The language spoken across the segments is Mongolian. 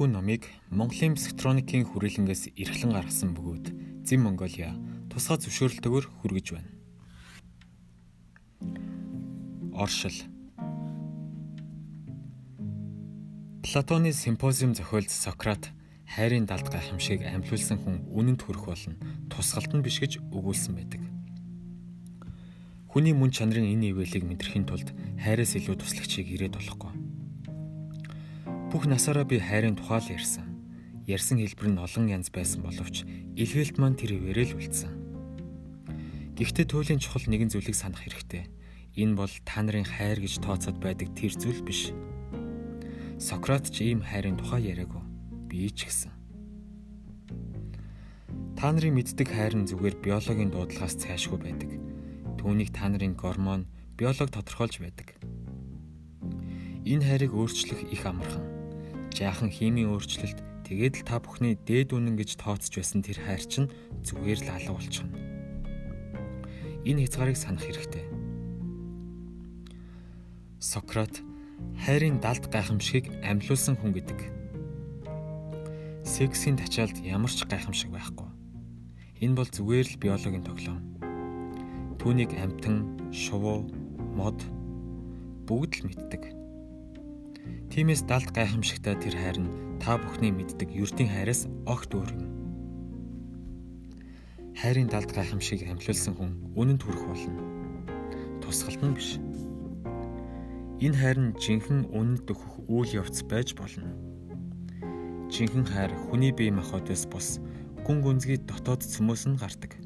Энэхүү номыг Монголын психотроникийн хүрээлэнгээс эрхлэн гаргасан бөгөөд Зим Монголиа тусгай зөвшөөрөлтөөр хүргэж байна. Оршил Платоны симпозиум зохиолд Сократ хайрын далд гайхамшиг амлиулсан хүн үнэнд хүрэх болно. Тусгалт нь биш гэж өгүүлсэн байдаг. Хүний мөн чанарын энэ ивэлийг мэдрэхийн тулд хайраас илүү туслагчийг ирээд болохгүй. Бүх насаараа би хайрын тухай л ярьсан. Ярьсан хэлбэр нь олон янз байсан боловч илгээлт маань тэр ивэрэл үлдсэн. Гэхдээ туйлын чухал нэгэн зүйлийг санах хэрэгтэй. Энэ бол та нарын хайр гэж тооцоод байдаг тэр зүйл биш. Сократ ч ийм хайрын тухай яриаггүй. Би ч гэсэн. Та нарын мэддэг хайр нь зүгээр биологийн дуудлагаас цаашгүй байдаг. Түүнийг та нарын гормон, биолог тодорхойлж байдаг. Энэ хайрыг өөрчлөх их амархан жаахан химийн өөрчлөлт тэгээд л та бүхний дээд үнэн гэж тооцож байсан тэр хайр чинь зүгээр л алга болчихно. Энэ хязгаарыг санах хэрэгтэй. Сократ хайрын далд гайхамшигыг амьлуулсан хүн гэдэг. Сексийн тачаалд ямар ч гайхамшиг байхгүй. Энэ бол зүгээр л биологийн тоглоом. Түүнийг амтан, шувуу, мод бүгд л мэддэг. Тиймээс далд гайхамшигтай тэр хайр нь та бүхний мэддэг ердийн хайраас огт өөр юм. Хайрын далд гайхамшиг амлиулсан хүн үнэнд хүрэх болно. Тусгалт нь биш. Энэ хайр нь жинхэнэ үнэнд өгөх үйл явц байж болно. Жинхэнэ хайр хүний бие махбодоос бус гүн гүнзгий дотоод цөмөөс нь гардаг.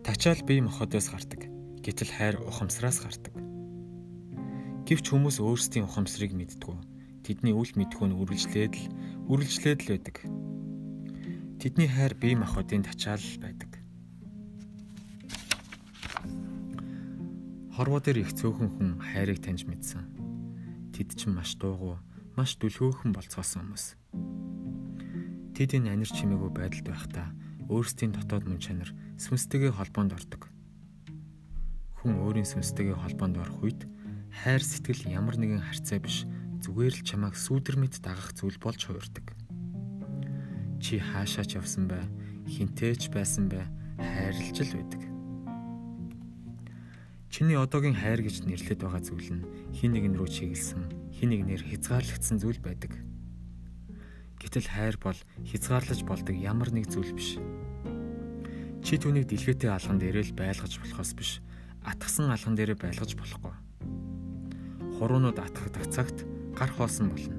Тачаал бие махбодоос гардаг. Гэтэл хайр ухамсараас гардаг. Гэвч хүмүүс өөрсдийн ухамсарыг мэддэг. Тэдний үл мэдхүүн үргэлжлээд л үргэлжлээд л байдаг. Тэдний хайр бие махбодын тачаал байдаг. Хорвоо дээр их цөөхөн хүн хайрыг таньж мэдсэн. Тэд чинь маш дуугүй, маш дүлгөөхөн болцоосон хүмүүс. Тэд энэ анир чимээгүй байдалд байхдаа өөрсдийн дотоод мөн чанар сүнстэйгээ холбоонд ордог. Хүн өөрийн сүнстэйгээ холбоонд орох үед хайр сэтгэл ямар нэгэн харьцаа биш зүгээр л чамайг сүүдэр мэд дагах зүйл болж хуурдаг. Чи хаашаач явсан бай, хинтээч байсан бай, хайрлж л байдаг. Чиний одоогийн хайр гэж нэрлэдэг байгаа зүйл нь хин нэгэн рүү чиглэсэн, хин нэгнээр хязгаарлагдсан зүйл байдаг. Гэтэл хайр бол хязгаарлаж болдог ямар нэг зүйл биш. Чи түүнийг дэлгэтэй алган дээрээ л байлгаж болохоос биш, атгсан алган дээрээ байлгаж болохгүй хуруунууд атгах цагт гар хоосон болно.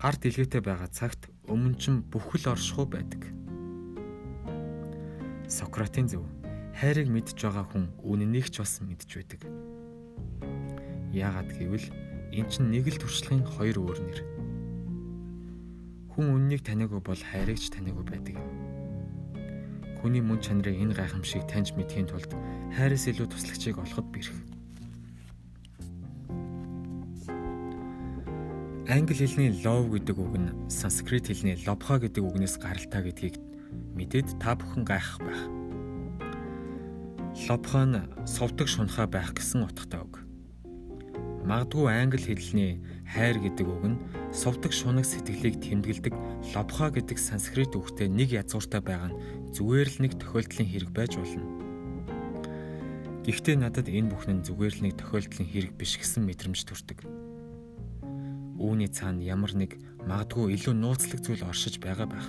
Гар дэлгээтэй байгаа цагт өмнө чинь бүхэл оршихуй байдаг. Сократын зөв хайрыг мэдж байгаа хүн үнэнийг ч бас мэдж байдаг. Яагаад гэвэл эн чинь нэг л туршлагын хоёр өөр нэр. Хүн үннийг таниагүй бол хайрыг ч таниагүй байдаг юм. Хүний мөн чанарын энэ гайхамшиг таньж мэдхийн тулд хайраас илүү туслагчийг олоход бэрх. Англи хэлний love гэдэг үг нь санскрит хэлний lobha гэдэг үгнээс гаралтай гэдгийг мэдээд та бүхэн гайхах байх. Lobha нь совдог шунхаа байх гэсэн утгатай үг. Магадгүй англи хэлний хайр гэдэг үг нь совдог шунаг сэтгэлийг тэмдэглэдэг lobha гэдэг санскрит үгтэй нэг язгууртай байгаа нь зүгээр л нэг тохиолдлын хэрэг байж болно. Гэхдээ надад энэ бүхэн зүгээр л нэг тохиолдлын хэрэг биш гэсэн мэдрэмж төрдөг Үүний цаана ямар нэг магадгүй илүү нууцлаг зүйл оршиж байгаа байх.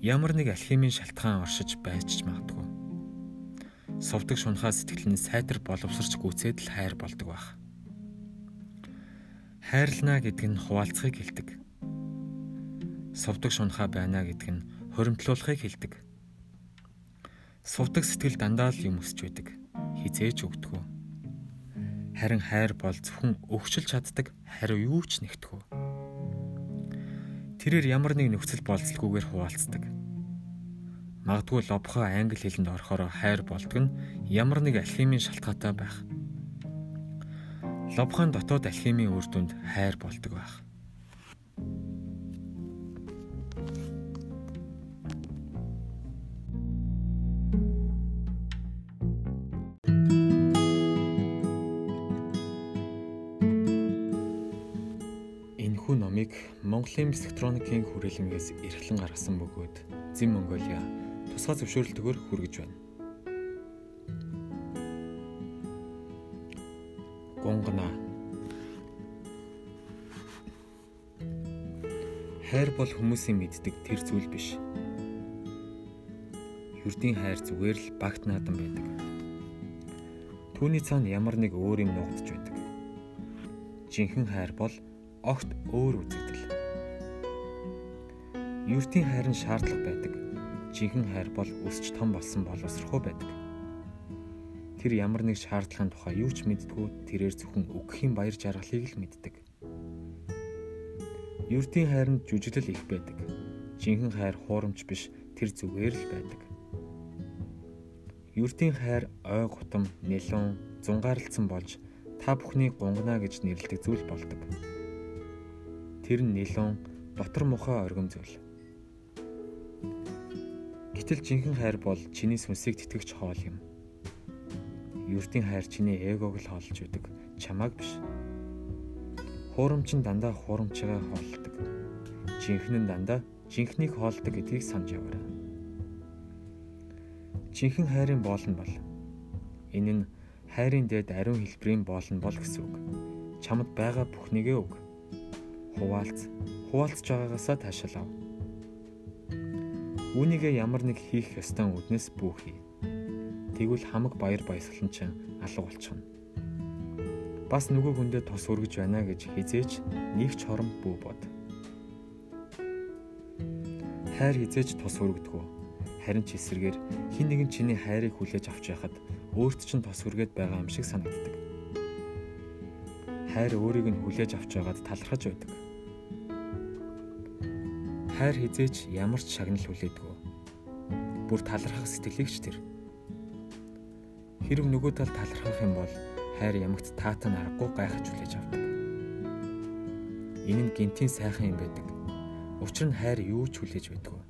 Ямар нэг алхимийн шалтгаан оршиж байж ч магадгүй. Совдог шунхаа сэтгэл нь сайтар боловсрч гүцээд л хайр болдог байх. Хайрлнаа гэдэг нь хуваалцахыг хэлдэг. Совдог шунхаа байна гэдэг нь хоримтлуулахыг хэлдэг. Сувдаг сэтгэл дандаа л юм өсч байдаг. Хизээч өгдөггүй Харин хайр бол зөвхөн өгчилж чаддаг хариу юу ч нэгтгэв. Тэрээр ямар нэг нөхцөл болцолгүйгээр хуваалцдаг. Магадгүй лобхо англи хэлэнд орохоор хайр болдог нь ямар нэг алхимийн шалтгаатай байх. Лобхон дотоод алхимийн үр дүнд хайр болдог байх. Номыг Монголын психотроникийн хүрээлэнгээс эрхлэн гаргасан бөгөөд Зин Монголиа тусгай зөвшөөрлөлтөөр хүргэж байна. Гонгона Хайр бол хүмүүсийн мэддэг тэр зүйл биш. Юрдийн хайр зүгээр л багт наадан байдаг. Түүний цаана ямар нэг өөр юм нуугдж байдаг. Жинхэнэ хайр бол огт өөр үзэгдэл. Юртийн хайр нь шаардлага байдаг. Жинхэнэ хайр бол өсч том болсон боловсрохоо байдаг. Тэр ямар нэг шаардлагын тухай юу ч мэддэггүй тэрээр зөвхөн өгөхийн баяр жаргалыг л мэддэг. Юртийн хайр нь жүжиглэл их байдаг. Жинхэнэ хайр хуурамч биш тэр зүгээр л байдаг. Юртийн хайр ой гутам, нэлон, зунгаарлцсан болж та бүхний гунгана гэж нэрлэдэг зүйл болдог. Тэр нь нэлон дотор мухаа оргим зүйл. Гэтэл жинхэнэ хайр бол чиний сүнсийг тэтгэгч хоол юм. Юртийн хайр чиний эгог л хоолж байдаг, чамааг биш. Хуурамч нь дандаа хуурамчгаа хоолдог. Жинхэнэ нь дандаа жинхнийг хоолдог гэдгийг санаж яваарай. Жинхэнэ хайрын боол нь бол энэ нь хайрын дээд ариун хэлбэрийн боол нь бол гэсэн үг. Чамд байгаа бүхнийгээ өг хуваалц хуваалцж байгаагаасаа таашаалав. Үүнийгээ ямар нэг хийх ёстой үднэс бүүхий. Тэгвэл хамаг баяр баясгалан чинь алга болчихно. Бас нөгөө хүндээ тус өргөж байна гэж хизээч нэг ч хором бүү бод. Хайр хизээч тус өргөдгөө. Харин ч эсэргээр хин нэгэн чиний хайрыг хүлээж авч яхад өөрт чинь тус өргөд байгаа юм шиг санагддаг. Хайр өөрийг нь хүлээж авч байгаад талархаж байдаг хайр хизээч ямар ч шагнал хүлээдэггүй. Бүр талархах сэтгэлийг ч тэр. Хэрв нөгөө тал талархах юм бол хайр ямагт таатан аргагүй гайхаж хүлээж авдаг. Энэ нь гинтийн сайхан юм байдаг. Учир нь хайр юу ч хүлээж байдгүй.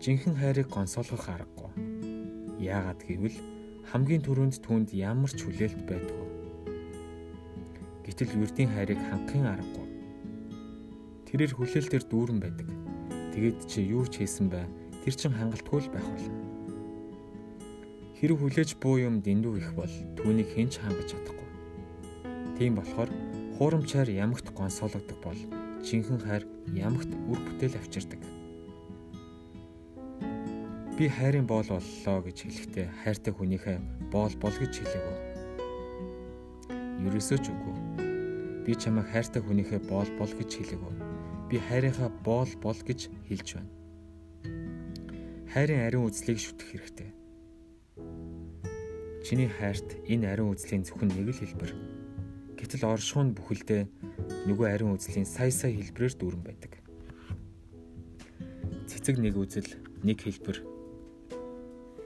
Жинхэнэ хайрыг гонсоолгох аргагүй. Яагаад гэвэл хамгийн түрүүнд түүнд ямар ч хүлээлт байдгүй. Гэтэл юрдийн хайрыг хангахын аргагүй Тэрээр хүлээлтээр дүүрэн байдаг. Тэгээд чи юу ч хийсэн бай. Тэр чин хангалтгүй л байх болно. Хэрэг хүлээж буу юм дэндүү их бол түүнийг хэн ч хангаж чадахгүй. Тийм болохоор хуурамчаар ямагт гонсоологдог бол жинхэнэ хайр ямагт үр бүтээл авчирдаг. Би хайрын боол боллоо гэж хэлэхдээ хайртай хүнийхээ боол бол гэж хэлээгүү. Ерөөсөө ч үгүй. Би чамайг хайртай хүнийхээ боол бол гэж хэлээгүү би хайрынхаа боол бол гэж хэлж байна. Хайрын ариун үзлийг шүтэх хэрэгтэй. Чиний хайрт энэ ариун үзлийн зөвхөн нэг л хэлбэр. Гэтэл оршихуун бүхэлдээ нөгөө ариун үзлийн сая сая хэлбэрээр дүүрэн байдаг. Цэцэг нэг үзэл, нэг хэлбэр.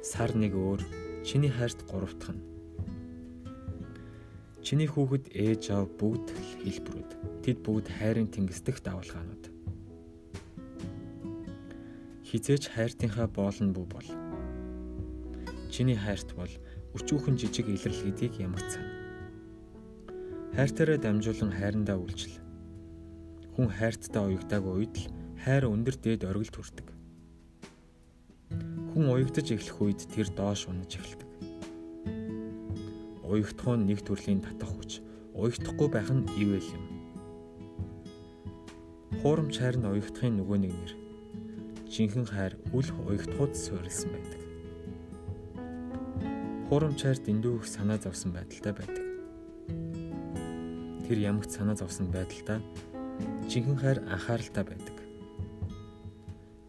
Сар нэг өөр, чиний хайрт гуравтах нь. Чиний хүүхэд ээж аав бүгд хэлбэрүүд. Тэд бүгд хайрын тэнгисдэх давалгаанууд. Хизээч хайртынхаа боолн бүү бол. Чиний хайрт бол өчүүхэн жижиг илрэл гэдгийг ямар цаа. Хайртаараа дамжуулан хайрандаа үйлчил. Хүн хайрттай уягдаагүй үед л хайр өндөр дээд оргил төрдөг. Хүн уягдаж эхлэх үед тэр доош унаж эхэлдэг. Уягдах нь нэг төрлийн татах хүч, уягдахгүй байх нь ивэл юм. Хуурамч хайр нь уягдахын нөгөө нэг нэр жинхэнэ хайр үл уягтхууд суурилсан байдаг. Хуурамч хайр дэндүү их санаа зовсон байдалтай байдаг. Тэр ямагт санаа зовсон байдалтай жинхэнэ хайр анхааралтай байдаг.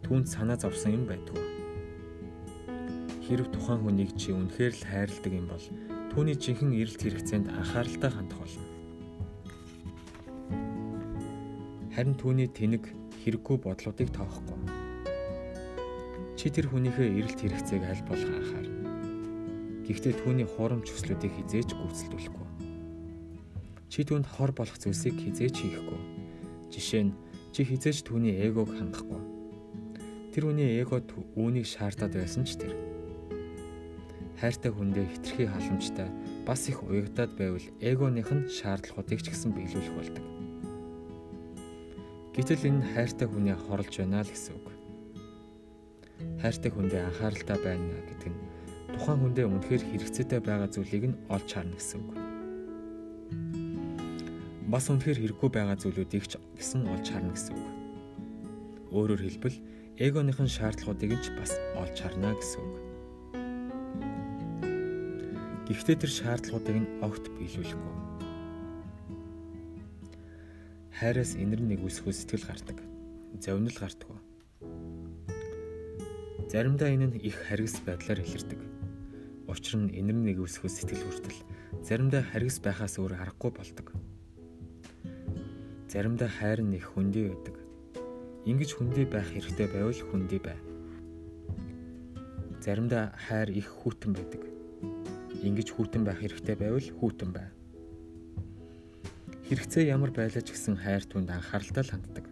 Түүнд санаа зовсон юм байдгүй. Хэрв тухайн хүнийг чи үнэхээр л хайрладаг юм бол түүний жинхэнэ эрэлт хэрэгцээнд анхааралтай хандах болно. Харин түүний тэнэг хэрэггүй бодлуудыг тоохгүй Чи тэр хүнийхээ эрэлт хэрэгцээг аль болох анхаарна. Гэхдээ түүний хуурамч хүслүүдийг хизээж гүйцэлдүүлэхгүй. Чи түүнд хор болох зүйлсийг хизээж хийхгүй. Жишээ нь чи хизээж түүний эгог хангахгүй. Тэр хүний эго үүнийг шаардаад байсан ч тэр. хайртай хүндээ хитрхи халамжтай бас их уягдаад байвал эгоных нь шаардлагуудыг ч гэсэн биелүүлэх болдог. Гэтэл энэ хайртай хүнээ хорлж байна л гэсэн үг. Хайртай хүндээ анхааралтай байна гэдэг нь тухайн хүндээ үнэхээр хэрэгцээтэй байгаа зүйлийг нь олж харна гэсэн үг. Бас үнэхээр хэрэггүй байгаа зүйлүүдийг ч гэсэн олж харна гэсэн үг. Өөрөөр хэлбэл эгоныхын шаардлагуудыг ч бас олж харна гэсэн үг. Гэхдээ тэр шаардлагуудыг нь огт биелүүлэхгүй. Хайраас инэр нэг үсгөө сэтгэл гардаг. Завнал гардаг. Заримдаа энэ нь их харгас байдлаар илэрдэг. Учир нь инэр нэг үсгөө сэтгэл хүртэл заримдаа харгас байхаас өөр аргагүй болдог. Заримдаа хайр нь их хүндий байдаг Ингиж хүндий байх хэрэгтэй байвал хүндий бай. Заримдаа хайр их хүүтэн байдаг. Ингиж хүүтэн байх хэрэгтэй байвал хүүтэн бай. Хэрэгцээ ямар байлаа ч гэсэн хайр түнд анхааралтай л ханддаг.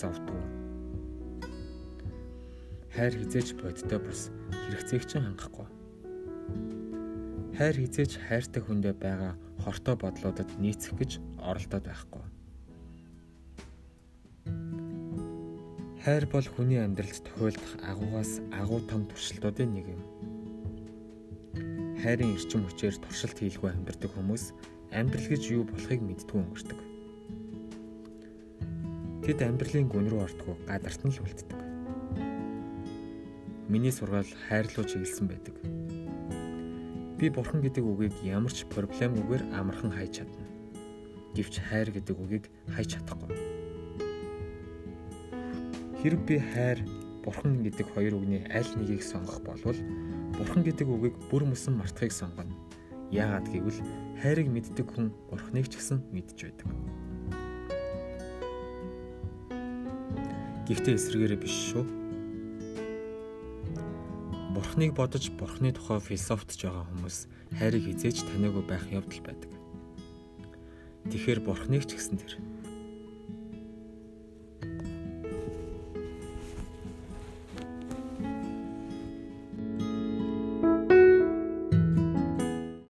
Зовдгүй. Хайр хизээч бодтой бус хэрэгцээг чинь хангахгүй. Хайр хизээч хайртай хүндээ байгаа хортой бодлуудад нийцэх гэж оролдоод байхгүй. Хайр бол хүний амьдралд тохиолдох агуугаас агуу том туршилтуудын нэг юм. Хайрын эрчим хүчээр туршилт хийлгүй амьдардаг хүмүүс амьдрал гэж юу болохыг мэддгүй өнгөрдөг. Тэд амьдралын гүн рүү ортгүй гадарт нь л үлддэг. Миний сургаал хайр руу чиглэсэн байдаг. Би бурхан гэдэг үгийг ямар ч проблемгүйгээр амархан хайж чадна. Гэвч хайр гэдэг үгийг хайж чадахгүй Хэрв би хайр, бурхан гэдэг хоёр үгний аль нэгийг сонгох болвол бурхан гэдэг үгийг бүр мөсөн мартахыг сонгоно. Яагаад гэвэл хайрыг мэддэг хүн бурханыг ч гэсэн мэдж байдаг. Гэхдээ эсрэгээрээ биш шүү. Бурхныг бодож бурхны тухай философтж байгаа хүмүүс хайрыг хизээж таниагүй байх явдал байдаг. Тэгэхээр бурхныг ч гэсэн тэр